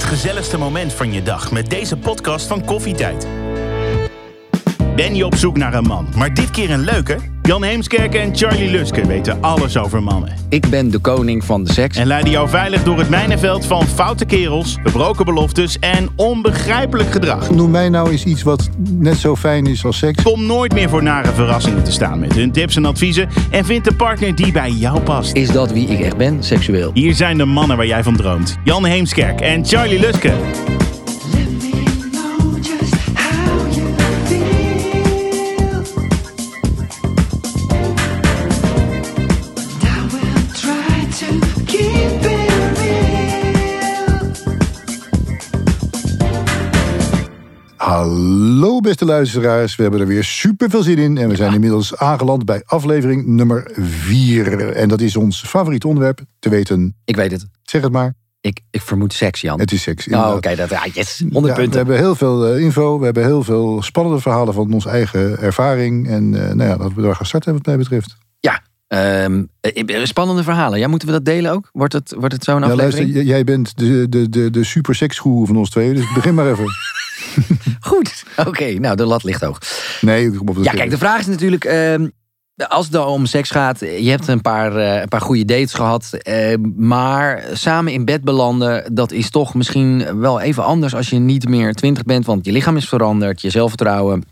het gezelligste moment van je dag met deze podcast van Koffietijd. Ben je op zoek naar een man, maar dit keer een leuke? Jan Heemskerk en Charlie Luske weten alles over mannen. Ik ben de koning van de seks. En leiden jou veilig door het mijnenveld van foute kerels, gebroken beloftes en onbegrijpelijk gedrag. Noem mij nou eens iets wat net zo fijn is als seks. Kom nooit meer voor nare verrassingen te staan met hun tips en adviezen en vind de partner die bij jou past. Is dat wie ik echt ben, seksueel? Hier zijn de mannen waar jij van droomt. Jan Heemskerk en Charlie Luske. Beste luisteraars, we hebben er weer super veel zin in. En we zijn inmiddels aangeland bij aflevering nummer 4. En dat is ons favoriet onderwerp, te weten, Ik weet het. zeg het maar, Ik, ik vermoed seks, Jan. het is seks. Oh, oké. dat ja, yes. 100 Ja, we punten. hebben heel veel eh, info, we hebben heel veel spannende verhalen van onze eigen ervaring. En eh, nou ja, laten we daar gaan starten wat mij betreft. Ja. Ehm, eh, spannende verhalen. Ja, moeten we dat delen ook? Wordt het, wordt het zo'n Ja, aflevering? jij bent de, de, de, de super seksgoeroe van ons twee, dus begin maar even. Goed. Oké, nou, de lat ligt hoog. Nee, op. Ja, kijk, de vraag is natuurlijk... ehm, als het dan om seks gaat, je hebt een paar, eh, een paar goede dates gehad. eh, maar samen in bed belanden, dat is toch misschien wel even anders als je niet meer twintig bent. Want je lichaam is veranderd, je zelfvertrouwen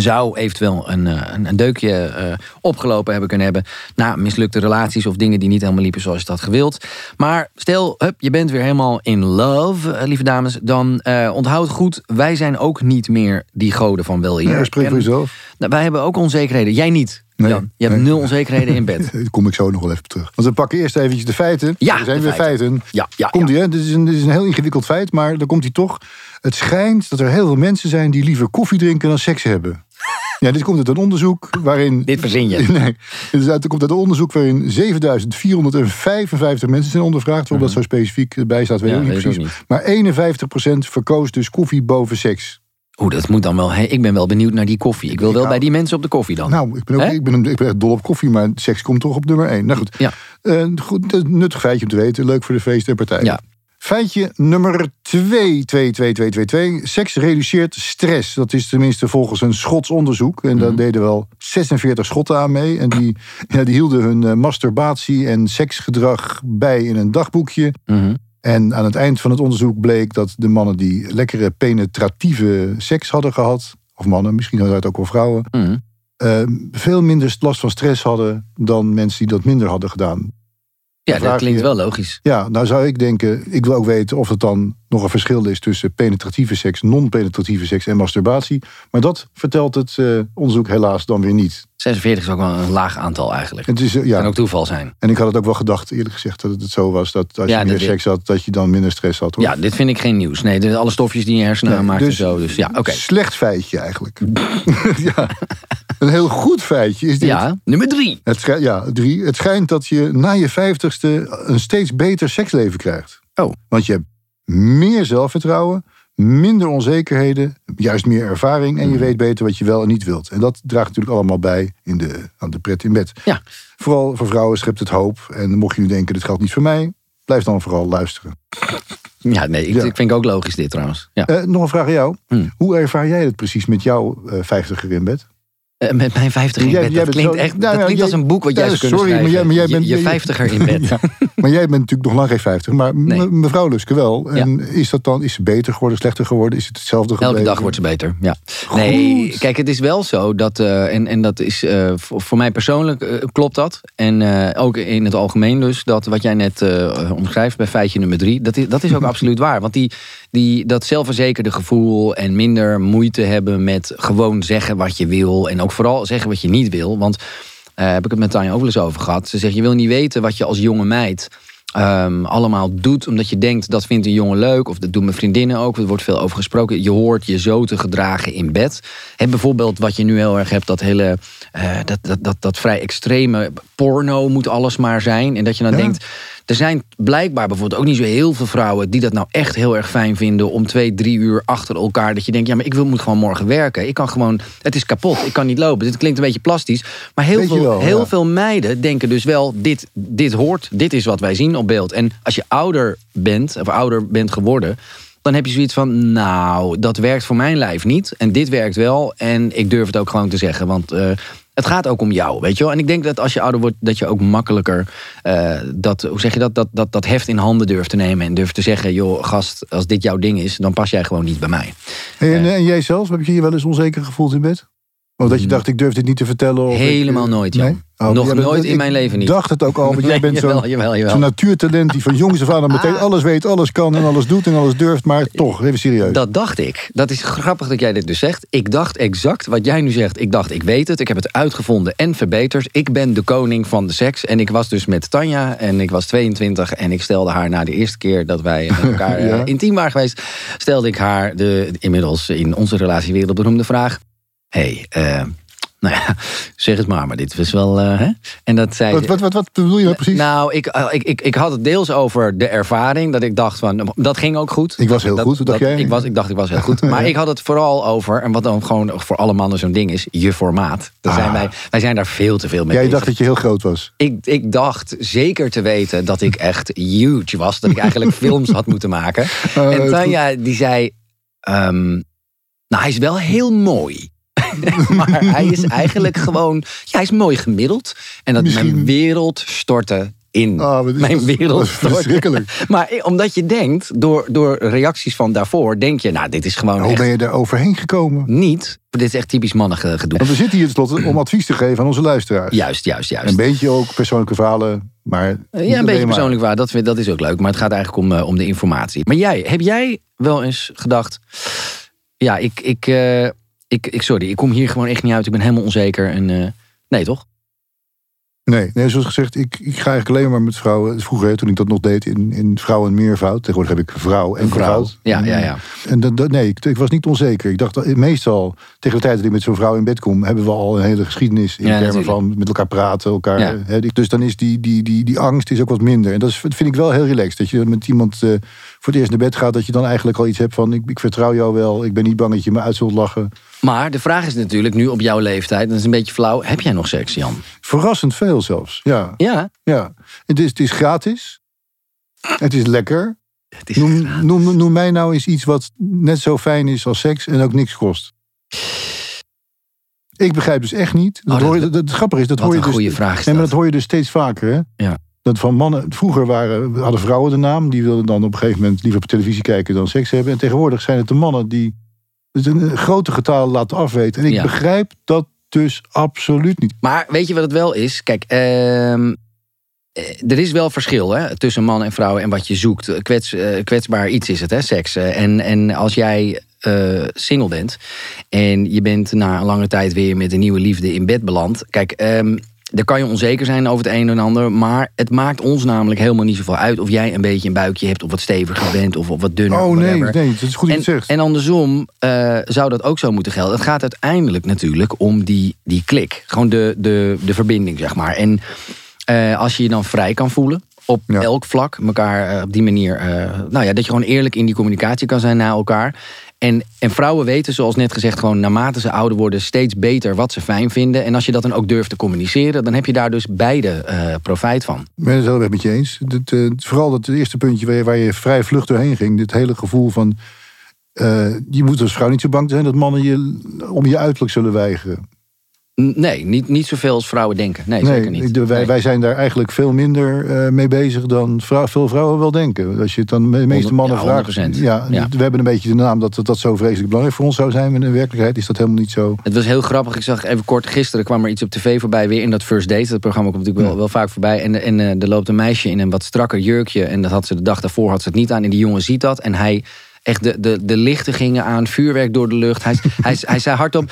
zou eventueel een, eh, een, een deukje eh, opgelopen hebben kunnen hebben. Na mislukte relaties of dingen die niet helemaal liepen zoals je dat gewild. Maar stel, hup, je bent weer helemaal in love, eh, lieve dames. Dan onthoud goed, wij zijn ook niet meer die goden van wel hier. Ja, spreek voor En- jezelf. nou, wij hebben ook onzekerheden. Jij niet. Nee, Jan. Je hebt nee. nul onzekerheden in bed. Daar kom ik zo nog wel even op terug. Want we pakken eerst eventjes de feiten. Ja, er zijn weer feiten. feiten. Ja, ja, Komt ja. ie, hè? Dit is, een, dit is een heel ingewikkeld feit, maar dan komt hij toch. Het schijnt dat er heel veel mensen zijn die liever koffie drinken dan seks hebben. Ja, dit komt uit een onderzoek waarin. Dit verzin je. Nee, dit komt uit een onderzoek waarin 7455 mensen zijn ondervraagd. Waarom dat zo specifiek bij staat, weet ik Ja, niet precies. Maar 51% verkoos dus koffie boven seks. Oeh, dat moet dan wel. Hè? Ik ben wel benieuwd naar die koffie. Ik wil wel Nou, bij die mensen op de koffie dan. Nou, ik ben, ook, ik, ben, ik ben echt dol op koffie, maar seks komt toch op nummer 1. Nou goed, Ja. Eh, goed, nuttig feitje om te weten. Leuk voor de feesten en partijen. Ja. Feitje nummer 2, 2, 2, 2, 2, 2. Seks reduceert stress. Dat is tenminste volgens een Schots onderzoek. En Mhm. daar deden wel 46 Schotten aan mee. En die, ja, die hielden hun eh, masturbatie en seksgedrag bij in een dagboekje. Mhm. En aan het eind van het onderzoek bleek dat de mannen die lekkere penetratieve seks hadden gehad... of mannen, misschien hadden het ook wel vrouwen... Mhm. eh, veel minder last van stress hadden dan mensen die dat minder hadden gedaan. Ja, dat klinkt wel logisch. Ja, nou zou ik denken, ik wil ook weten of het dan nog een verschil is tussen penetratieve seks, non-penetratieve seks en masturbatie. Maar dat vertelt het eh, onderzoek helaas dan weer niet. 46 is ook wel een laag aantal eigenlijk. Het is, eh, Kan ja, ook toeval zijn. en ik had het ook wel gedacht, eerlijk gezegd, dat het zo was dat als Ja, je meer seks had, dat je dan minder stress had. Hoor. Ja, dit vind ik geen nieuws. Nee, de- alle stofjes die je hersenen Nee, aanmaken en dus- zo. Dus ja, oké. Slecht feitje eigenlijk. ja. Een heel goed feitje is dit. Ja, nummer drie. Het schijnt, ja, drie. Het schijnt dat je na je vijftigste een steeds beter seksleven krijgt. Oh. Want je hebt meer zelfvertrouwen, minder onzekerheden, juist meer ervaring en je weet beter wat je wel en niet wilt. En dat draagt natuurlijk allemaal bij in de, aan de pret in bed. Ja. Vooral voor vrouwen schept het hoop. En mocht je nu denken, dit geldt niet voor mij, blijf dan vooral luisteren. Ja, nee, ik, Ja. ik vind ook logisch dit trouwens. Ja. Eh, nog een vraag aan jou. Hmm. Hoe ervaar jij het precies met jouw eh, vijftiger in bed? Eh, met mijn 50 in Jij- bed. jij Dat klinkt, zo- echt, Nou, dat ja, klinkt als een boek wat jij zou kunnen sorry, maar jij- maar jij bent- je, 50er in bed. Ja, maar jij bent natuurlijk nog lang geen 50, maar Nee. mevrouw Luske wel. En is dat dan is ze beter geworden, slechter geworden? Is het hetzelfde gebleven? Elke dag wordt ze beter. Ja. Nee, kijk, het is wel zo dat, eh, en, en dat is eh, voor, voor mij persoonlijk klopt dat. En ook in het algemeen dus, dat wat jij net omschrijft bij feitje nummer drie, dat is, dat is ook absoluut waar. Want die, die, dat zelfverzekerde gevoel en minder moeite hebben met gewoon zeggen wat je wil. En ook vooral zeggen wat je niet wil. Want eh, heb ik het met Tanja ook eens over gehad. Ze zegt, je wil niet weten wat je als jonge meid ehm, allemaal doet. Omdat je denkt, dat vindt een jongen leuk. Of dat doen mijn vriendinnen ook. Er wordt veel over gesproken. Je hoort je zo te gedragen in bed. En bijvoorbeeld wat je nu heel erg hebt. Dat hele, eh, dat, dat, dat, dat vrij extreme porno moet alles maar zijn. En dat je dan Ja. denkt... er zijn blijkbaar bijvoorbeeld ook niet zo heel veel vrouwen die dat nou echt heel erg fijn vinden om twee, drie uur achter elkaar. Dat je denkt, ja, maar ik wil, moet gewoon morgen werken. Ik kan gewoon, het is kapot, ik kan niet lopen. Dit klinkt een beetje plastisch. Maar heel, Weet veel, wel, heel ja. veel meiden denken dus wel, dit, dit hoort, dit is wat wij zien op beeld. En als je ouder bent, of ouder bent geworden. Dan heb je zoiets van, nou, dat werkt voor mijn lijf niet. En dit werkt wel. En ik durf het ook gewoon te zeggen. Want eh, het gaat ook om jou, weet je wel. En ik denk dat als je ouder wordt, dat je ook makkelijker eh, dat, hoe zeg je dat, dat, dat, dat heft in handen durft te nemen. En durft te zeggen, joh, gast, als dit jouw ding is, dan pas jij gewoon niet bij mij. En, en jij zelf, heb je je wel eens onzeker gevoeld in bed? Of dat je dacht, ik durf dit niet te vertellen? Of ik, Mm. Helemaal nooit, Jan. Oh, Nog bent- nooit in ik mijn leven niet. dacht het ook al, want jij bent zo'n zo'n natuurtalent die van jongs af aan meteen alles weet, alles kan en alles doet en alles durft. Maar toch, even serieus. Dat dacht ik. Dat is grappig dat jij dit dus zegt. Ik dacht exact wat jij nu zegt. Ik dacht, ik weet het. Ik heb het uitgevonden en verbeterd. Ik ben de koning van de seks. En ik was dus met Tanja en ik was 22. En ik stelde haar na de eerste keer dat wij met elkaar Ja. eh, intiem waren geweest... stelde ik haar de inmiddels in onze relatie wereldberoemde vraag... hey, eh, nou ja, zeg het maar, maar dit was wel... eh, hè? En dat zei Wat, wat, wat, wat bedoel je nou precies? Nou, ik, eh, ik, ik, ik had het deels over de ervaring. Dat ik dacht van, dat ging ook goed. Ik was heel Dat- goed, dacht jij? Ik, was, ik dacht ik was heel goed. Maar ik had het vooral over, en wat dan gewoon voor alle mannen zo'n ding is, je formaat. Daar zijn Ah. wij, wij zijn daar veel te veel mee jij bezig. dacht dat je heel groot was. ik, ik dacht zeker te weten dat ik echt huge was. Dat ik eigenlijk films had moeten maken. Uh, en Tanja die zei, ehm, nou hij is wel heel mooi. maar hij is eigenlijk gewoon, ja, hij is mooi gemiddeld. En dat Misschien- mijn wereld stortte in. Ah, mijn wereld verschrikkelijk. Maar omdat je denkt, door, door reacties van daarvoor, denk je, nou, dit is gewoon Hoe ben je daar overheen gekomen? niet. Dit is echt typisch mannige gedoe. Want we zitten hier tenslotte om advies te geven aan onze luisteraars. Juist, juist, juist. Een beetje ook persoonlijke verhalen, maar... Ja, een beetje persoonlijk waar. Dat, dat is ook leuk. Maar het gaat eigenlijk om, eh, om de informatie. Maar jij, heb jij wel eens gedacht... Ja, ik, ik, eh, ik, ik... Sorry, ik kom hier gewoon echt niet uit. Ik ben helemaal onzeker. En, eh, nee, toch? Nee, nee, zoals gezegd, ik, ik ga eigenlijk alleen maar met vrouwen. Vroeger, toen ik dat nog deed in, in vrouw en meervoud. Tegenwoordig heb ik vrouw en Vrouw. Ja, ja, ja. En dat, dat- nee, ik, ik was niet onzeker. Ik dacht, dat- meestal, tegen de tijd dat ik met zo'n vrouw in bed kom... hebben we al een hele geschiedenis in Ja, termen van met elkaar praten. Elkaar, Ja. hè, dus dan is die, die, die, die angst is ook wat minder. En dat, is, dat vind ik wel heel relaxed. Dat je met iemand eh, voor het eerst naar bed gaat... dat je dan eigenlijk al iets hebt van... ik, ik vertrouw jou wel, ik ben niet bang dat je me uit zult lachen. Maar de vraag is natuurlijk nu op jouw leeftijd... dat is een beetje flauw. Heb jij nog seks, Jan? Verrassend veel zelfs, ja. Ja, ja. Het, is, het is gratis. Het is lekker. het is Noem, noem, noem mij nou eens iets wat net zo fijn is als seks en ook niks kost. Ik begrijp dus echt niet. Dat Oh, hoor je, dat- dat, het grappige is, dat hoor je een dus. goede vraag nee, maar dat. dat hoor je dus steeds vaker. Hè? Ja. Dat van mannen, vroeger waren, hadden vrouwen de naam, die wilden dan op een gegeven moment liever op televisie kijken dan seks hebben. En tegenwoordig zijn het de mannen die het een grote getal laten afweten. En ik Ja. begrijp dat dus absoluut niet. Maar weet je wat het wel is? Kijk, ehm, eh, er is wel verschil hè, tussen man en vrouw en wat je zoekt. Kwets, eh, kwetsbaar iets is het, hè, seks. Eh, En, en als jij eh, single bent en je bent na een lange tijd weer met een nieuwe liefde in bed beland. Kijk, ehm daar kan je onzeker zijn over het een en ander. Maar het maakt ons namelijk helemaal niet zoveel uit of jij een beetje een buikje hebt of wat steviger bent of, of wat dunner. Oh nee, nee, het is goed dat je En, het zegt. en andersom eh, zou dat ook zo moeten gelden. Het gaat uiteindelijk natuurlijk om die, die klik. Gewoon de, de, de verbinding, zeg maar. En eh, als je je dan vrij kan voelen op Ja. elk vlak, elkaar eh, op die manier, nou ja, dat je gewoon eerlijk in die communicatie kan zijn naar elkaar. En, en vrouwen weten, zoals net gezegd, gewoon naarmate ze ouder worden, steeds beter wat ze fijn vinden. En als je dat dan ook durft te communiceren, dan heb je daar dus beide eh, profijt van. Ik ben het wel met je eens. Het, eh, vooral dat eerste puntje waar je, waar je vrij vlug doorheen ging. Dit hele gevoel van... eh, je moet als vrouw niet zo bang zijn dat mannen je om je uiterlijk zullen weigeren. Nee, niet, niet zoveel als vrouwen denken. Nee, zeker niet. wij, Nee. wij zijn daar eigenlijk veel minder eh, mee bezig dan vrou- veel vrouwen wel denken. Als je het dan de meeste mannen ja, vraagt. 100%. Ja, Ja. We hebben een beetje de naam dat dat, dat zo vreselijk belangrijk voor ons zou zijn. Maar in werkelijkheid is dat helemaal niet zo. Het was heel grappig. Ik zag even kort, gisteren kwam er iets op tv voorbij. Weer in dat First Date. Dat programma komt natuurlijk wel, wel vaak voorbij. En, en eh, er loopt een meisje in een wat strakker jurkje. En dat had ze de dag daarvoor had ze het niet aan. En die jongen ziet dat. En hij... Echt, de, de, de lichten gingen aan, vuurwerk door de lucht. Hij, hij, hij zei hardop: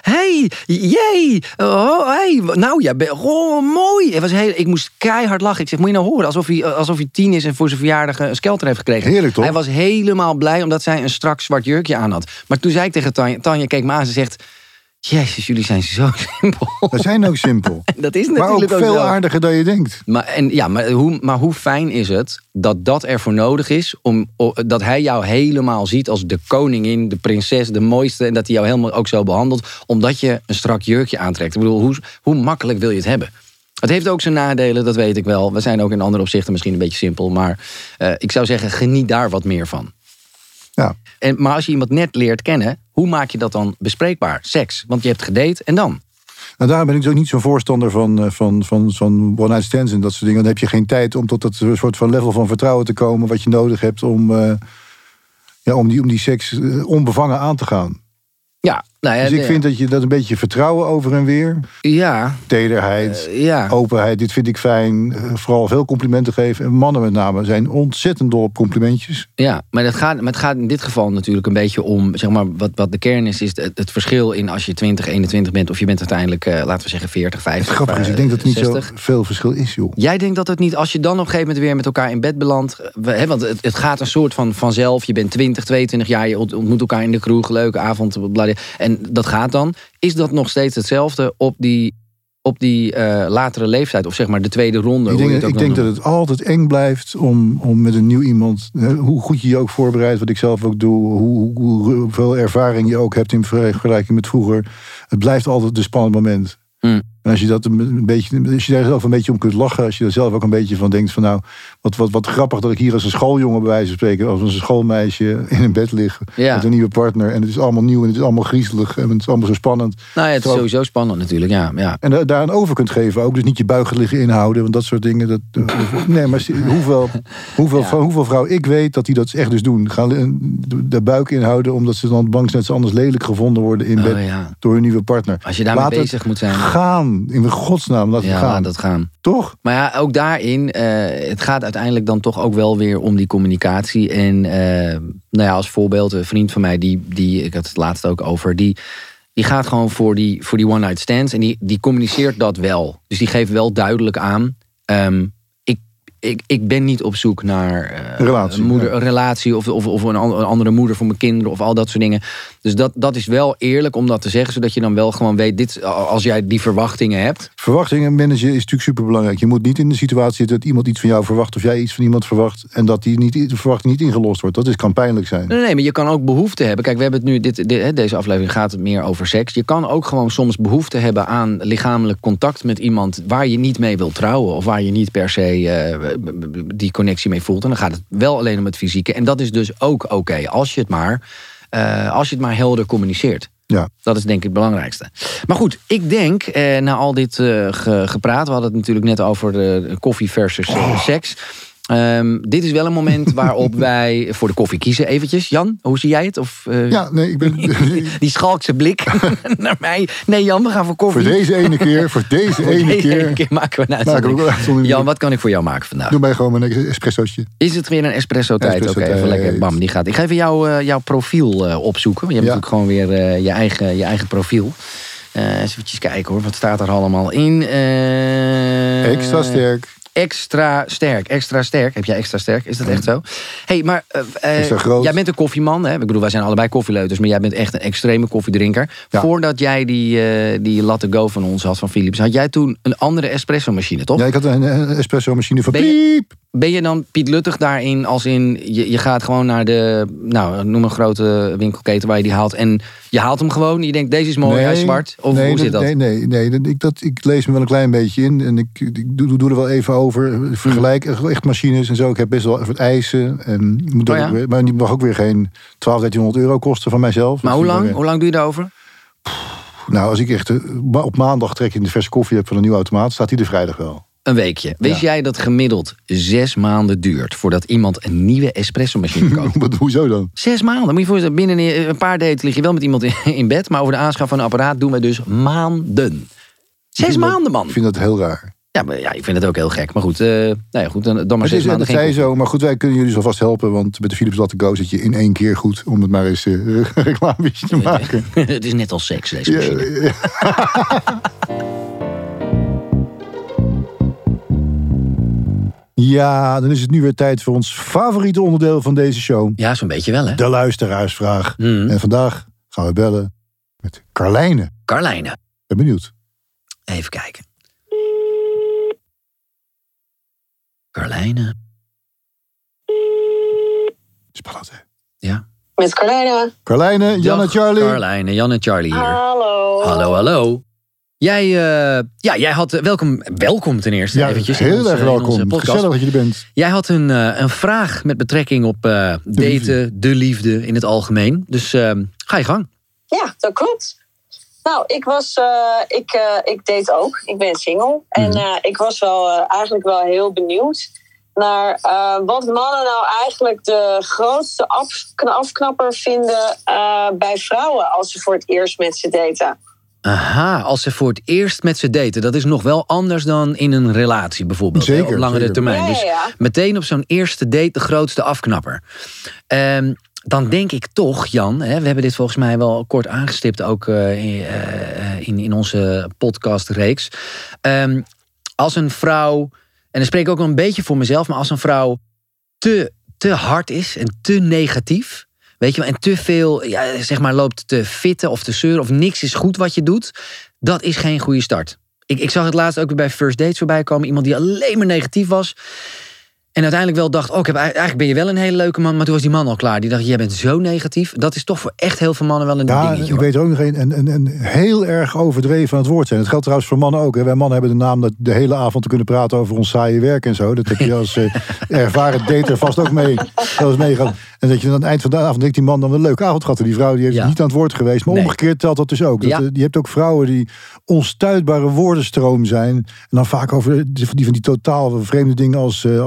Hey, jee, oh, hey, nou ja, oh, mooi. Het was heel, ik moest keihard lachen. Ik zeg: Moet je nou horen? Alsof hij, alsof hij tien is en voor zijn verjaardag een skelter heeft gekregen. Heerlijk, toch? Hij was helemaal blij omdat zij een strak zwart jurkje aan had. Maar toen zei ik tegen Tanja: Tanja keek me aan, ze zegt. Jezus, jullie zijn zo simpel. We zijn ook simpel. Dat is maar ook natuurlijk ook, veel aardiger dan je denkt. Maar, en, ja, maar, hoe, maar hoe fijn is het dat dat ervoor nodig is... Om, dat hij jou helemaal ziet als de koningin, de prinses, de mooiste... en dat hij jou helemaal ook zo behandelt... omdat je een strak jurkje aantrekt. Ik bedoel, hoe, hoe makkelijk wil je het hebben? Het heeft ook zijn nadelen, dat weet ik wel. We zijn ook in andere opzichten misschien een beetje simpel. Maar eh, ik zou zeggen, geniet daar wat meer van. Ja. En, maar als je iemand net leert kennen, hoe maak je dat dan bespreekbaar? Seks. Want je hebt gedate en dan? Nou, daarom ben ik dus ook niet zo'n voorstander van, eh, van, van, van one-night stands en dat soort dingen. Dan heb je geen tijd om tot dat soort van level van vertrouwen te komen... wat je nodig hebt om, eh, ja, om, die, om die seks eh, onbevangen aan te gaan. Ja, nou ja, Dus ik vind dat je dat een beetje vertrouwen over en weer... Ja, tederheid, eh, ja. openheid, dit vind ik fijn. eh, vooral veel complimenten geven. En mannen met name zijn ontzettend dol op complimentjes. Ja, maar het, gaat, maar het gaat in dit geval natuurlijk een beetje om, zeg maar, wat, wat de kern is, is het, het verschil in als je 20, 21 bent of je bent uiteindelijk, eh, laten we zeggen, 40, 50. Het grappige is, ik denk dat er niet 60. zo veel verschil is, joh. Jij denkt dat het niet, als je dan op een gegeven moment weer met elkaar in bed belandt, we- hè, want het, het gaat een soort van vanzelf. Je bent 20, 22 jaar, je ont- ontmoet elkaar in de kroeg, leuke avond, en dat gaat dan. Is dat nog steeds hetzelfde op die, op die eh, latere leeftijd, of zeg maar de tweede ronde? Ik denk, ik denk dat het altijd eng blijft om, om met een nieuw iemand... hoe goed je je ook voorbereidt, wat ik zelf ook doe... hoe, hoe, hoeveel ervaring je ook hebt in vergelijking met vroeger... het blijft altijd een spannend moment. Mm. En als je, dat een, beetje, als je daar zelf een beetje om kunt lachen... als je er zelf ook een beetje van denkt van... nou, wat, wat, wat grappig dat ik hier als een schooljongen bij wijze van spreken... als een schoolmeisje in een bed lig Ja. met een nieuwe partner... en het is allemaal nieuw en het is allemaal griezelig... en het is allemaal zo spannend... Nou ja, het is Terwijl- sowieso spannend natuurlijk, ja. ja. En da- daaraan over kunt geven ook. Dus niet je buigen liggen inhouden. Want dat soort dingen. Dat, nee, maar hoeveel, hoeveel, Ja. hoeveel vrouwen ik weet dat die dat echt dus doen. Gaan de- buik inhouden. Omdat ze dan bang zijn dat ze anders lelijk gevonden worden in bed. Oh, ja. Door hun nieuwe partner. Als je daarmee het bezig moet zijn. Gaan. In godsnaam. Laat het gaan. laat gaan. Toch? Maar ja, ook daarin, eh, het gaat uiteindelijk dan toch ook wel weer om die communicatie. En eh, nou ja, als voorbeeld, een vriend van mij, die, die ik had het laatst ook over, die, die gaat gewoon voor die, voor die one-night stands en die, die communiceert dat wel. Dus die geeft wel duidelijk aan, ehm, ik, ik, ik ben niet op zoek naar eh, Een relatie, een, moeder, ja. een relatie of, of, of een andere moeder voor mijn kinderen of al dat soort dingen. Dus dat, dat is wel eerlijk om dat te zeggen, zodat je dan wel gewoon weet, dit, als jij die verwachtingen hebt, Verwachtingen managen is natuurlijk superbelangrijk. Je moet niet in de situatie zitten dat iemand iets van jou verwacht. Of jij iets van iemand verwacht. En dat die niet, de verwachting niet ingelost wordt. Dat is, kan pijnlijk zijn. Nee, nee, maar je kan ook behoefte hebben. Kijk, we hebben het nu, dit, deze aflevering gaat het meer over seks. Je kan ook gewoon soms behoefte hebben aan lichamelijk contact met iemand waar je niet mee wilt trouwen. Of waar je niet per se eh, die connectie mee voelt. En dan gaat het wel alleen om het fysieke. En dat is dus ook oké, als je het maar, eh, als je het maar helder communiceert. Ja. Dat is denk ik het belangrijkste. Maar goed, ik denk, eh, na al dit eh, ge- gepraat... we hadden het natuurlijk net over de koffie versus eh, seks... Ehm, dit is wel een moment waarop wij voor de koffie kiezen. Eventjes, Jan, hoe zie jij het? Of, eh, Ja, nee, ik ben. Die schalkse blik naar mij. Nee, Jan, we gaan voor koffie. voor deze ene keer. Voor deze Voor ene deze keer. ene keer maken we een uitzondering. Jan, wat kan ik voor jou maken vandaag? Doe mij gewoon mijn espressootje. Is het weer een espresso-tijd? Oké, Espresso-tijd. even lekker. Bam, die gaat. Ik ga even jou, eh, jouw profiel eh, opzoeken. Je hebt Ja. natuurlijk gewoon weer je, eigen, je eigen profiel. Eens eventjes kijken hoor. Wat staat er allemaal in? Extra sterk. Extra sterk, extra sterk. Heb jij extra sterk? Is dat echt zo? hey, maar eh, eh, jij bent een koffieman. Hè? Ik bedoel, wij zijn allebei koffieleuters, maar jij bent echt een extreme koffiedrinker. Ja. Voordat jij die, eh, die latte go van ons had, van Philips, had jij toen een andere espresso-machine, toch? Ja, ik had een, een espresso machine van Ben je- piep. Ben je dan Piet Luttig daarin, als in je, je gaat gewoon naar de, nou, noem een grote winkelketen waar je die haalt en je haalt hem gewoon. Je denkt, deze is mooi, hij is zwart. Of nee, hoe zit dat? Nee, nee, nee. Ik, dat, ik lees me wel een klein beetje in. En ik, ik doe, doe er wel even over. Ik Vergelijk echt machines en zo. Ik heb best wel wat eisen. En moet Oh ja? weer- maar die mag ook weer geen 12, 1300 euro kosten van mijzelf. maar hoe lang, hoe lang doe je daarover? Nou, als ik echt eh, op maandag trek in de verse koffie heb van een nieuwe automaat, staat die er vrijdag wel. Een weekje. Wist jij dat gemiddeld zes maanden duurt voordat iemand een nieuwe espresso-machine koopt? Wat, hoezo dan? Zes maanden. Moet je voorstellen, binnen een paar dates lig je wel met iemand in, bed, maar over de aanschaf van een apparaat doen we dus maanden. Zes maanden, man. Ik vind dat heel raar. Ja, maar ja, ik vind het ook heel gek. Maar goed, eh, nou ja, goed dan, dan maar Het zes is, maanden dat geen zei zo, maar goed, wij kunnen jullie zo vast helpen. Want met de Philips Latte Go zit je in één keer goed. Om het maar eens eh reclame te maken. het is net als seks, deze machine. Ja, dan is het nu weer tijd voor ons favoriete onderdeel van deze show. Ja, zo'n beetje wel, hè? De luisteraarsvraag. Hmm. En vandaag gaan we bellen Met Carlijne. Carlijne. Ben benieuwd. Even kijken. Carlijne. Spannend, hè? Ja. Met Carlijne. Carlijne, Jan en Dag, Charlie. Carlijne, Jan en Charlie hier. Hallo. Hallo, hallo. Jij, eh, ja, jij had, welkom, welkom ten eerste Ja, eventjes. heel erg welkom. Gezellig dat je er bent. Jij had een, eh, een vraag met betrekking op eh, daten, liefde. de liefde in het algemeen. Dus eh, ga je gang. Ja, dat klopt. Nou, ik was, eh, ik, eh, ik date ook. Ik ben single. En Mhm. eh, ik was wel eigenlijk wel heel benieuwd naar eh, wat mannen nou eigenlijk de grootste afkna- afknapper vinden eh, bij vrouwen als ze voor het eerst met ze daten. Aha, als ze voor het eerst met ze daten. Dat is nog wel anders dan in een relatie bijvoorbeeld. hè, Zeker, op langere zeker. termijn. Ja, Dus ja, meteen op zo'n eerste date de grootste afknapper. Ehm, dan denk ik toch, Jan, hè, we hebben dit volgens mij wel kort aangestipt ook eh, in, eh, in, in onze podcastreeks. Ehm, als een vrouw, en dan spreek ik ook een beetje voor mezelf, maar als een vrouw te, te hard is en te negatief. Weet je wel, en te veel, ja, zeg maar, loopt te fitten of te zeuren of niks is goed wat je doet. Dat is geen goede start. Ik, ik zag het laatst ook weer bij First Dates voorbij komen. Iemand die alleen maar negatief was. En uiteindelijk wel dacht, oh, ik heb, eigenlijk ben je wel een hele leuke man. Maar toen was die man al klaar. Die dacht, jij bent zo negatief. Dat is toch voor echt heel veel mannen wel een Ja, dingetje. ik hoor. weet er ook nog een, een, een, een heel erg overdreven aan het woord zijn. Dat geldt trouwens voor mannen ook. Hè. Wij mannen hebben de naam dat de hele avond te kunnen praten over ons saaie werk en zo. Dat heb je als eh, ervaren dater vast ook mee, wel eens meegehad. En dat je dan aan het eind van de avond denkt die man dan een leuke avond gehad. En die vrouw die heeft Ja. niet aan het woord geweest. Maar Nee. omgekeerd telt dat dus ook. Dat, Ja. eh, je hebt ook vrouwen die onstuitbare woordenstroom zijn. En dan vaak over die, van die totaal vreemde dingen als, eh,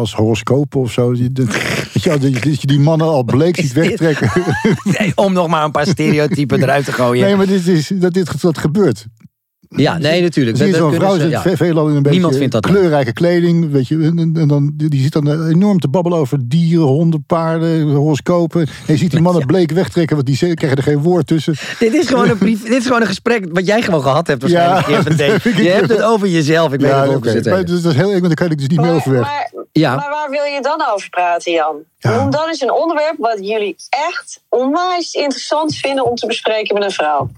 of zo. Dat, weet je, wel, dat, je, dat je die mannen al bleek ziet wegtrekken. Nee, om nog maar een paar stereotypen eruit te gooien. Nee, maar dit is, dat dit dat gebeurt. ja, nee, natuurlijk. Zie zo'n kunnen vrouw zit ja. ve- veelal in een beetje vindt dat kleurrijke kleding. Weet je, en, dan, die zit dan eh, enorm te babbelen over dieren, honden, paarden, horoscopen. En je ziet die mannen bleek wegtrekken, want die ze- krijgen er geen woord tussen. Dit is, gewoon een brief, dit is gewoon een gesprek wat jij gewoon gehad hebt waarschijnlijk. Ja, Je hebt het over jezelf. Ik weet ja, het. Maar dus dat is heel erg, want daar kan ik dus niet meer Maar, over weg. maar, Ja. maar waar wil je dan over praten, Jan? Ja. Noem dan eens een onderwerp wat jullie echt onwijs interessant vinden om te bespreken met een vrouw.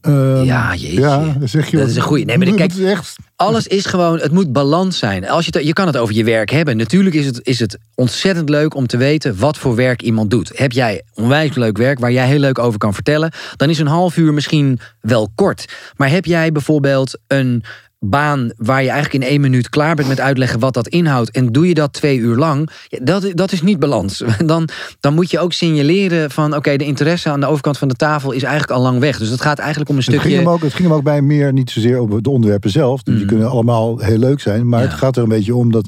Ehm, Ja, jeetje. Ja, zeg je Dat wat. is een goeie. Nee, maar kijk- is echt... Alles is gewoon, het moet balans zijn. Als je, je kan het over je werk hebben. Natuurlijk is het, is het ontzettend leuk om te weten wat voor werk iemand doet. Heb jij onwijs leuk werk waar jij heel leuk over kan vertellen, dan is een half uur misschien wel kort. Maar heb jij bijvoorbeeld een baan waar je eigenlijk in één minuut klaar bent met uitleggen wat dat inhoudt en doe je dat twee uur lang, dat, dat is niet balans. Dan, dan moet je ook signaleren van oké, de interesse aan de overkant van de tafel is eigenlijk al lang weg. Dus het gaat eigenlijk om een Het ging, stukje... hem ook, het ging hem ook bij meer niet zozeer om de onderwerpen zelf. Dus die kunnen allemaal heel leuk zijn. Maar Mm. Ja. het gaat er een beetje om dat.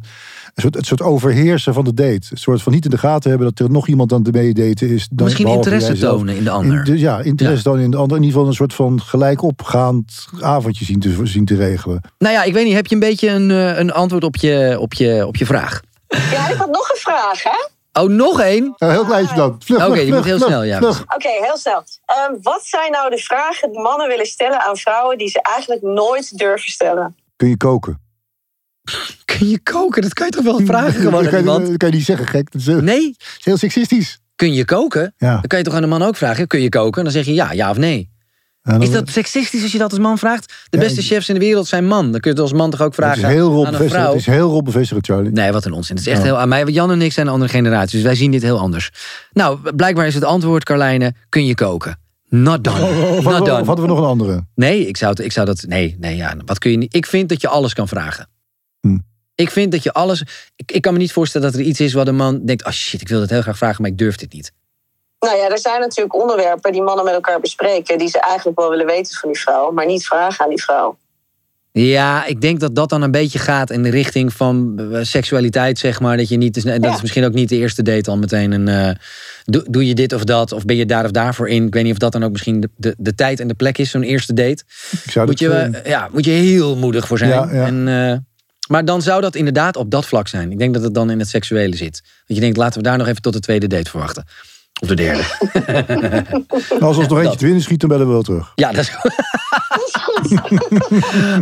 Een soort, het soort overheersen van de date. Een soort van niet in de gaten hebben dat er nog iemand aan het meedaten is. dan- Misschien interesse jijzelf. tonen in de ander. In, dus ja, interesse tonen in de ander. In ieder geval een soort van gelijk opgaand avondje zien te, zien te regelen. Nou ja, ik weet niet, heb je een beetje een, eh, een antwoord op je, op, je, op je vraag? Ja, ik had nog een vraag, hè? Oh, nog één? Nou, heel kleintje dan. Vlug, Oké, vlug, je moet heel vlug, snel, ja. Oké, heel snel. Ehm, wat zijn nou de vragen die mannen willen stellen aan vrouwen die ze eigenlijk nooit durven stellen? Kun je koken? Kun je koken? Dat kan je toch wel vragen gewoon dat, kan je, iemand? dat kan je niet zeggen, gek. Dat is, eh, Nee, is heel seksistisch. kun je koken? Ja. Dan kan je toch aan de man ook vragen, kun je koken? Dan zeg je ja, ja of nee. En Is dat seksistisch als je dat als man vraagt? De beste chefs in de wereld zijn man. Dan kun je het als man toch ook het is vragen heel rol aan een vrouw? Het is heel Charlie. Nee, wat een onzin. Het is echt heel aan mij. Jan en ik zijn een andere generatie, dus wij zien dit heel anders. Nou, blijkbaar is het antwoord, Carlijne, kun je koken? Not done. Of, Not hadden we, done. of hadden we nog een andere? Nee, ik zou, het, ik zou dat. Nee, nee, ja. Wat kun je niet? Ik vind dat je alles kan vragen. Hm. Ik vind dat je alles. Ik, ik kan me niet voorstellen dat er iets is wat een man denkt: oh shit, ik wil dat heel graag vragen, maar ik durf dit niet. Nou ja, er zijn natuurlijk onderwerpen die mannen met elkaar bespreken... die ze eigenlijk wel willen weten van die vrouw, maar niet vragen aan die vrouw. Ja, ik denk dat dat dan een beetje gaat in de richting van eh, seksualiteit, zeg maar. Dat je niet. Dat Ja. is misschien ook niet de eerste date al meteen een. eh, doe, doe je dit of dat? Of ben je daar of daarvoor in? Ik weet niet of dat dan ook misschien de, de, de tijd en de plek is, zo'n eerste date. Ik zou Moet je, ja, moet je heel moedig voor zijn. Ja, ja. En, eh, maar dan zou dat inderdaad op dat vlak zijn. Ik denk dat het dan in het seksuele zit. Dat je denkt, laten we daar nog even tot de tweede date verwachten. Of de derde. als ons nog eentje te winnen schiet, dan bellen we wel terug. ja, dat is goed.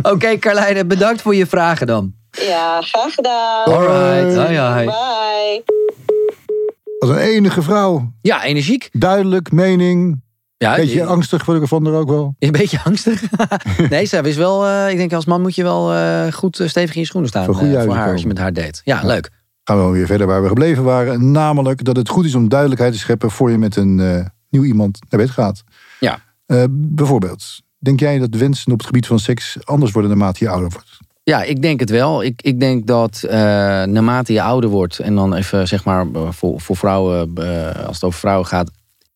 Oké, Carlijne, bedankt voor je vragen dan. Ja, graag gedaan. Alright, hoi hoi. Bye. Als een enige vrouw. Ja, energiek. Duidelijk, mening. Ja, Beetje je- angstig word ik ervan er ook wel. Een beetje angstig. nee, zij wist wel. eh, ik denk als man moet je wel eh, goed eh, stevig in je schoenen staan. Voor eh, voor haar als je met haar date. Ja, leuk. Gaan we weer verder waar we gebleven waren. Namelijk dat het goed is om duidelijkheid te scheppen voor je met een nieuw iemand naar bed gaat. Ja. Bijvoorbeeld, denk jij dat wensen op het gebied van seks anders worden naarmate je ouder wordt? Ja, ik denk het wel. Ik, ik denk dat naarmate je ouder wordt, en dan even zeg maar voor, voor vrouwen, als het over vrouwen gaat,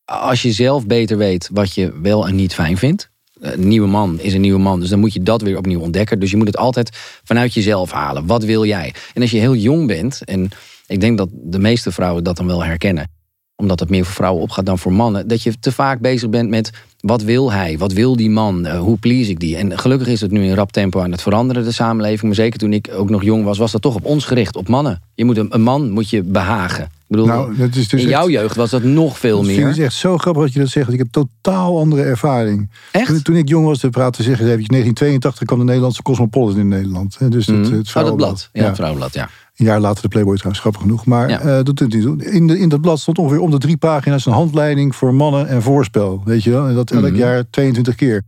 als je zelf beter weet wat je wel en niet fijn vindt. eh, Een nieuwe man is een nieuwe man, dus dan moet je dat weer opnieuw ontdekken. Dus je moet het altijd vanuit jezelf halen. Wat wil jij? En als je heel jong bent, en ik denk dat de meeste vrouwen dat dan wel herkennen, omdat het meer voor vrouwen opgaat dan voor mannen, dat je te vaak bezig bent met wat wil hij? Wat wil die man? Eh, hoe please ik die? En gelukkig is het nu in rap tempo aan het veranderen, de samenleving. Maar zeker toen ik ook nog jong was, was dat toch op ons gericht, op mannen. Je moet een, een man moet je behagen. Ik bedoel, Nou, dat is dus in jouw echt- jeugd was dat nog veel vind het meer. echt zo grappig dat je dat zegt. want Ik heb totaal andere ervaring. Echt? Toen, toen ik jong was, te praten zeggen ze eventjes, 1982 kwam de Nederlandse Cosmopolitan in Nederland. Dus het, Mhm. het Oh, dat blad. Ja, het vrouwenblad, ja. Een jaar later de Playboy trouwens, grappig genoeg. Maar Ja. eh, dat doet het niet toe. In, de, in dat blad stond ongeveer om de drie pagina's een handleiding voor mannen en voorspel. Weet je wel? En dat elk Mhm. jaar 22 keer.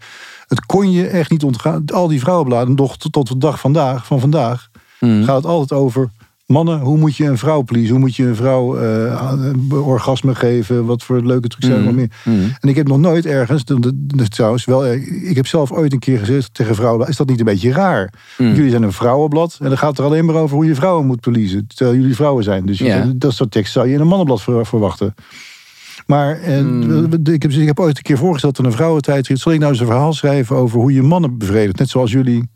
Het kon je echt niet ontgaan. Al die vrouwenbladen, nog tot, de dag vandaag, van vandaag, Mhm. gaat het altijd over. Mannen, hoe moet je een vrouw pleasen? Hoe moet je een vrouw aan- orgasme geven? Wat voor leuke trucs zijn er nog meer? Mhm. En ik heb nog nooit ergens, trouwens wel, eh, ik heb zelf ooit een keer gezegd tegen vrouwen, is dat niet een beetje raar? Mm. Jullie zijn een vrouwenblad en dan gaat het er alleen maar over hoe je vrouwen moet pleasen, terwijl jullie vrouwen zijn. Dus Ja. dat soort tekst zou je in een mannenblad ver- verwachten. Maar eh, Mm. ik, heb, ik heb ooit een keer voorgesteld aan een vrouwentijdschrift, zal ik nou eens een verhaal schrijven over hoe je mannen bevredigt, net zoals jullie.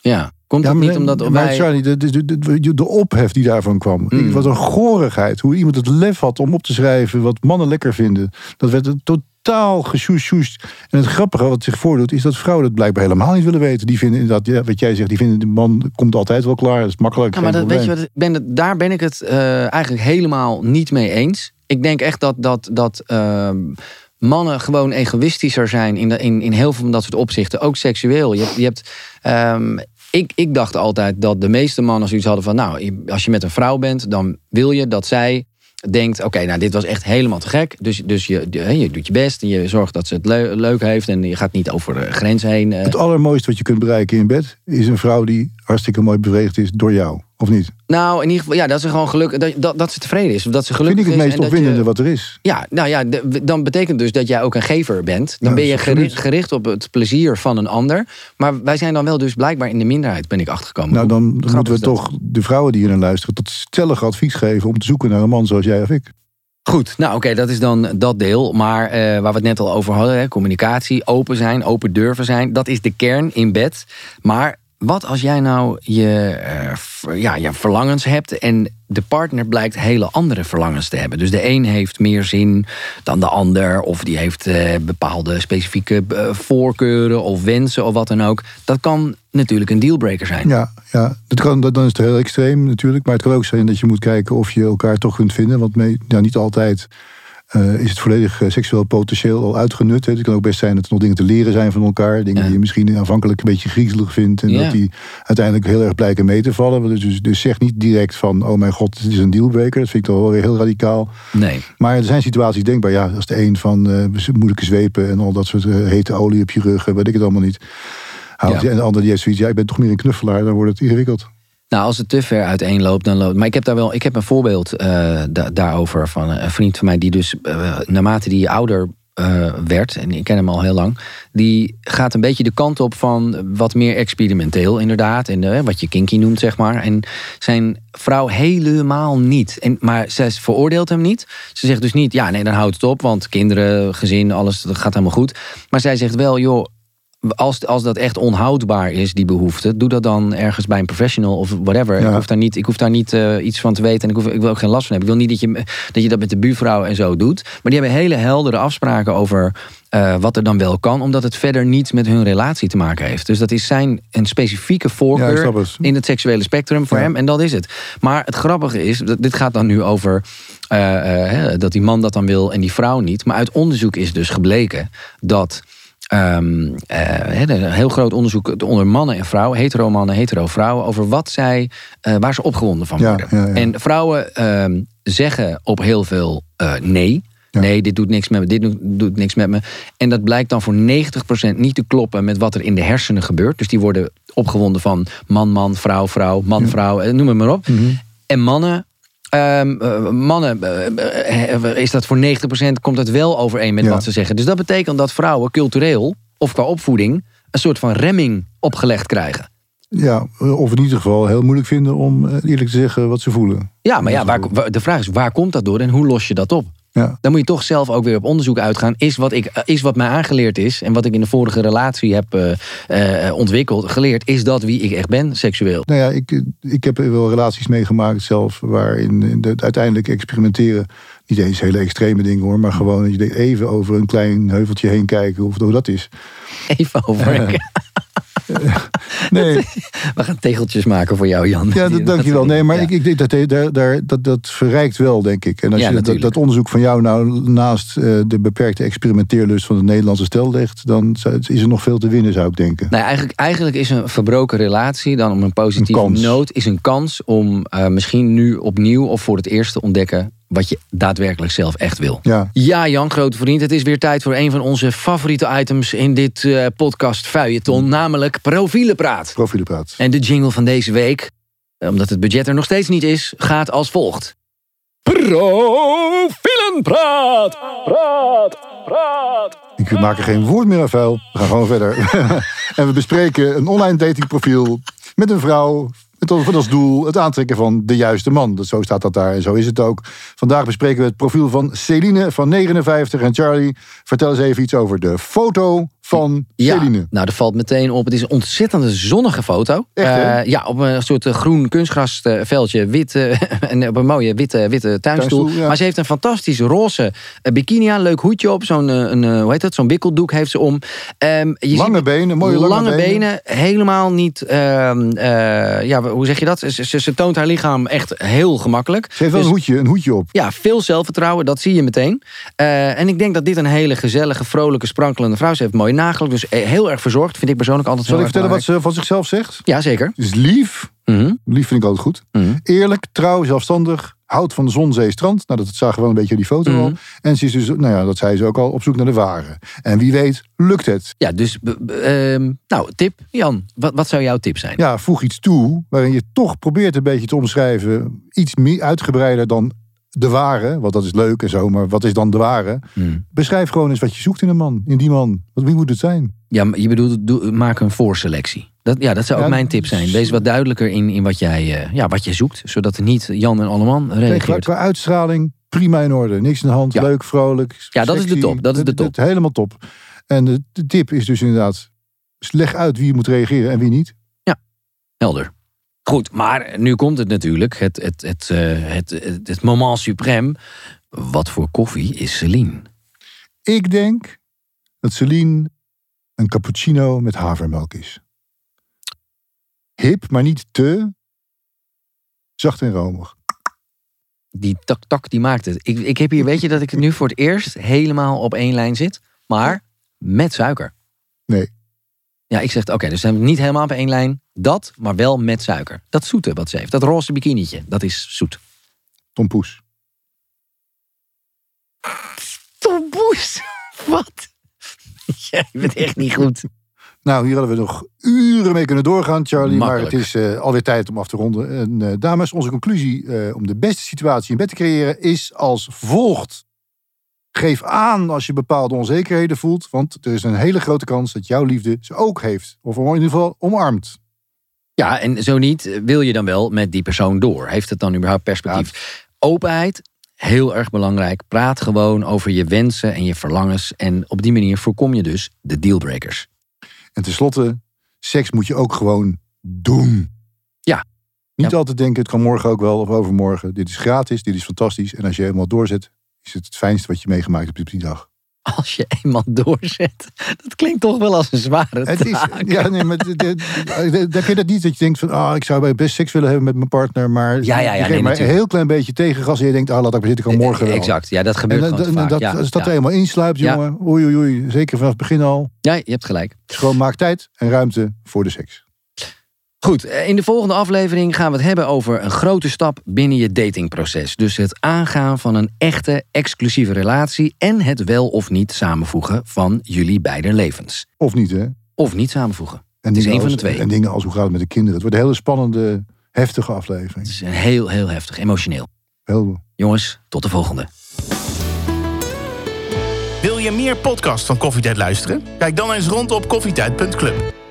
Ja. Komt dat maar, niet omdat maar wij... Charlie, de, de, de, ophef die daarvan kwam. Mm. Ik- Wat een gorigheid. Hoe iemand het lef had om op te schrijven wat mannen lekker vinden. Dat werd totaal gesjoesjoest. En het grappige wat zich voordoet is dat vrouwen dat blijkbaar helemaal niet willen weten. Die vinden inderdaad, ja, wat jij zegt, die vinden de man komt altijd wel klaar. Dat is makkelijk. Ja, maar dat, weet je wat, ben het, daar ben ik het eh, eigenlijk helemaal niet mee eens. Ik denk echt dat, dat, dat ehm, mannen gewoon egoïstischer zijn in, de, in, in heel veel van dat soort opzichten. Ook seksueel. Je je hebt, ehm, ik, ik dacht altijd dat de meeste mannen zoiets hadden van... nou, als je met een vrouw bent, dan wil je dat zij denkt... oké, nou, dit was echt helemaal te gek. Dus, dus je, je, je doet je best en je zorgt dat ze het leu- leuk heeft... en je gaat niet over grens heen. eh. Het allermooiste wat je kunt bereiken in bed is een vrouw die hartstikke mooi bevredigd is door jou. Of niet? Nou, in ieder geval, ja, dat ze gewoon gelukkig... dat, dat, dat ze tevreden is. of Dat ze Vind gelukkig ik het meest je- opwindende wat er is. Ja, nou ja, dan betekent dus dat jij ook een gever bent. Dan Ja, ben je gericht, gericht op het plezier van een ander. Maar wij zijn dan wel dus blijkbaar in de minderheid, ben ik achtergekomen. Nou, dan, moeten we toch de vrouwen die hier naar luisteren... tot stellig advies geven om te zoeken naar een man zoals jij of ik. Goed, nou oké, dat is dan dat deel. Maar eh, waar we het net al over hadden, hè, communicatie, open zijn, open durven zijn, dat is de kern in bed. Maar wat als jij nou je, eh, ja, je verlangens hebt en de partner blijkt hele andere verlangens te hebben. Dus de een heeft meer zin dan de ander, of die heeft eh, bepaalde specifieke eh, voorkeuren of wensen of wat dan ook. Dat kan natuurlijk een dealbreaker zijn. Ja, ja dat kan, dat, dan is het heel extreem natuurlijk. Maar het kan ook zijn dat je moet kijken of je elkaar toch kunt vinden. Want mee, nou, niet altijd eh, is het volledig eh, seksueel potentieel al uitgenut. Hè. Het kan ook best zijn dat er nog dingen te leren zijn van elkaar. Dingen Ja. die je misschien aanvankelijk een beetje griezelig vindt. En Ja. dat die uiteindelijk heel erg blijken mee te vallen. Dus, dus, dus zeg niet direct van, oh mijn god, dit is een dealbreaker. Dat vind ik toch wel weer heel radicaal. Nee. Maar er zijn situaties denkbaar. Ja, als de een van eh, moeilijke zwepen en al dat soort hete olie op je rug. weet ik het allemaal niet. Houdt, Ja. En de ander die heeft zoiets, ja, ik ben toch meer een knuffelaar. Dan wordt het ingewikkeld. Nou, als het te ver uiteenloopt, dan loopt. Maar ik heb daar wel, ik heb een voorbeeld eh, da- daarover van een vriend van mij die dus eh, naarmate die ouder eh, werd, en ik ken hem al heel lang, die gaat een beetje de kant op van wat meer experimenteel, inderdaad, en eh, wat je kinky noemt, zeg maar. En zijn vrouw helemaal niet. En, maar zij veroordeelt hem niet. Ze zegt dus niet, ja, nee, dan houdt het op, want kinderen, gezin, alles, dat gaat helemaal goed. Maar zij zegt wel, joh, als, als dat echt onhoudbaar is, die behoefte, doe dat dan ergens bij een professional of whatever. Ja. Ik, hoef daar niet, ik hoef daar niet eh, iets van te weten en ik, hoef, ik wil ook geen last van hebben. Ik wil niet dat je, dat je dat met de buurvrouw en zo doet. Maar die hebben hele heldere afspraken over eh, wat er dan wel kan, omdat het verder niets met hun relatie te maken heeft. Dus dat is zijn een specifieke voorkeur het. in het seksuele spectrum voor Ja. hem en dat is het. Maar het grappige is, dit gaat dan nu over eh, hè, dat die man dat dan wil en die vrouw niet. Maar uit onderzoek is dus gebleken dat. Ehm, eh, een heel groot onderzoek onder mannen en vrouwen, hetero mannen, hetero vrouwen, over wat zij, eh, waar ze opgewonden van worden. ja, ja. En vrouwen ehm, zeggen op heel veel eh, nee. Nee, dit doet niks met me. Dit doet, doet niks met me. En dat blijkt dan voor 90% niet te kloppen met wat er in de hersenen gebeurt. Dus die worden opgewonden van man, man, vrouw, vrouw, man, vrouw, noem het maar op. En mannen. Ehm, eh, mannen, eh, eh, is dat voor 90% komt het wel overeen met Ja. wat ze zeggen. Dus dat betekent dat vrouwen cultureel of qua opvoeding een soort van remming opgelegd krijgen. Ja, of in ieder geval heel moeilijk vinden om eerlijk te zeggen wat ze voelen. Ja, maar ja, waar- de vraag is waar komt dat door en hoe los je dat op? Ja. Dan moet je toch zelf ook weer op onderzoek uitgaan. Is wat, ik, is wat mij aangeleerd is en wat ik in de vorige relatie heb eh, eh, ontwikkeld, geleerd, is dat wie ik echt ben, seksueel? Nou ja, ik, ik heb wel relaties meegemaakt zelf, waarin in de, uiteindelijk experimenteren, niet eens hele extreme dingen hoor, maar gewoon dat je even over een klein heuveltje heen kijken of hoe dat is. Even over. Nee, We gaan tegeltjes maken voor jou, Jan. ja, dat, dankjewel. Nee, maar Ja. ik, ik denk dat, daar, daar, dat dat verrijkt wel, denk ik. En als Ja, je dat, dat onderzoek van jou nou naast eh, de beperkte experimenteerlust van het Nederlandse stel legt, dan is er nog veel te winnen, zou ik denken. Nou, eigenlijk, eigenlijk is een verbroken relatie dan om een positieve Een noot, is een kans om eh, misschien nu opnieuw of voor het eerst te ontdekken wat je daadwerkelijk zelf echt wil. Ja, Ja, Jan, grote vriend. Het is weer tijd voor een van onze favoriete items in dit eh, podcast Feuilleton, namelijk Profielenpraat. profielenpraat. En de jingle van deze week, eh, omdat het budget er nog steeds niet is, gaat als volgt. Profielenpraat! Praat! Praat! Ik maak er geen woord meer aan vuil. We gaan gewoon verder. en we bespreken een online datingprofiel met een vrouw. Met als- doel het aantrekken van de juiste man. Zo staat dat daar en zo is het ook. Vandaag bespreken we het profiel van Celine van 59. En Charlie, vertel eens even iets over de foto van Ja, Celine. nou, er valt meteen op. Het is een ontzettende zonnige foto. Echt? Eh, ja, op een soort eh, groen kunstgrasveldje, wit eh, en op een mooie witte, witte tuinstoel. Tuinstoel, ja. Maar ze heeft een fantastisch roze bikini aan, leuk hoedje op, zo'n een, hoe heet dat, zo'n wikkeldoek heeft ze om. Ehm, je Lange ziet- benen, mooie lange benen. helemaal niet. ehm, eh, ja, hoe zeg je dat? Ze, ze, ze toont haar lichaam echt heel gemakkelijk. Ze heeft wel Dus- een, hoedje, een hoedje op. ja, veel zelfvertrouwen, dat zie je meteen. En ik denk dat dit een hele gezellige, vrolijke, sprankelende vrouw is. Ze heeft mooie nagels, dus eh, heel erg verzorgd. Vind ik persoonlijk altijd Zal ik vertellen wat ze van zichzelf zegt? Ja, zeker. Ze is lief. Mhm. Lief vind ik altijd goed. Mhm. Eerlijk, trouw, zelfstandig. Houdt van de zon, zee, strand. Nou, dat zagen we wel een beetje in die foto Mhm. al. En ze is dus, nou ja, dat zei ze ook al, op zoek naar de ware. En wie weet, lukt het. Ja, dus, ehm, nou, tip. Jan, wat, wat zou jouw tip zijn? Ja, voeg iets toe waarin je toch probeert een beetje te omschrijven. Iets meer uitgebreider dan de ware. Want dat is leuk en zo, maar wat is dan de ware? Hmm. Beschrijf gewoon eens wat je zoekt in een man. In die man. Wat, wie moet het zijn? Ja, maar je bedoelt, doe, maak een voorselectie. Dat, ja, dat zou ook Ja, mijn tip zijn. Wees wat duidelijker in, in wat, jij, eh, ja, wat je zoekt. Zodat er niet Jan en Alleman Kijk, qua, reageert. qua uitstraling, prima in orde. Niks in de hand, Ja. leuk, vrolijk. Ja, dat is de top, dat is de top. helemaal top. En de, de tip is dus inderdaad, leg uit wie je moet reageren en wie niet. Helder. Goed, maar nu komt het natuurlijk. Het, het, het, eh, het, het, het moment suprême. Wat voor koffie is Celine? Ik denk dat Celine een cappuccino met havermelk is. Hip, maar niet te zacht en romig. Die tak tak die maakt het. Ik, ik heb hier, weet je dat ik het nu voor het eerst helemaal op één lijn zit, maar met suiker. Nee. Ja, ik zeg, oké, dus zijn we niet helemaal op één lijn. Dat, maar wel met suiker. Dat zoete wat ze heeft. Dat roze bikinietje, dat is zoet. Tom Poes. Tomboes, wat? Jij bent echt niet goed. Nou, hier hadden we nog uren mee kunnen doorgaan, Charlie. Makkelijk. Maar het is eh, alweer tijd om af te ronden. En eh, dames, onze conclusie eh, om de beste situatie in bed te creëren is als volgt. Geef aan als je bepaalde onzekerheden voelt. Want er is een hele grote kans dat jouw liefde ze ook heeft. Of in ieder geval omarmt. Ja, en zo niet, wil je dan wel met die persoon door? Heeft het dan überhaupt perspectief? Openheid, heel erg belangrijk. Praat gewoon over je wensen en je verlangens. En op die manier voorkom je dus de dealbreakers. En tenslotte, seks moet je ook gewoon doen. Ja. Niet Ja. altijd denken, het kan morgen ook wel of overmorgen. Dit is gratis, dit is fantastisch. En als je helemaal doorzet, is het het fijnste wat je meegemaakt hebt op die dag. Als je eenmaal doorzet. Dat klinkt toch wel als een zware Het is, taak. ja, nee, maar heb je dat niet dat je denkt van, ah, ik zou best seks willen hebben met mijn partner, maar Ja, ja, ja, nee, maar een heel klein beetje tegengas en je denkt, ah, laat ik maar zitten, kan morgen wel. Exact, ja, dat En gebeurt gewoon te dat, vaak. dat- ja, als dat ja. er helemaal insluipt, jongen, oei, oei, oei, zeker vanaf het begin al. ja, je hebt gelijk. Dus gewoon maak tijd en ruimte voor de seks. Goed, eh, in de volgende aflevering gaan we het hebben over een grote stap binnen je datingproces. Dus het aangaan van een echte, exclusieve relatie en het wel of niet samenvoegen van jullie beide levens. Of niet, hè? Of niet samenvoegen. En Het is één van de twee. En dingen als hoe gaat het met de kinderen. Het wordt een hele spannende, heftige aflevering. Het is een heel, heel heftig, emotioneel. Heel, Jongens, tot de volgende. Wil je meer podcasts van Koffietijd luisteren? Kijk dan eens rond op koffietijd.club.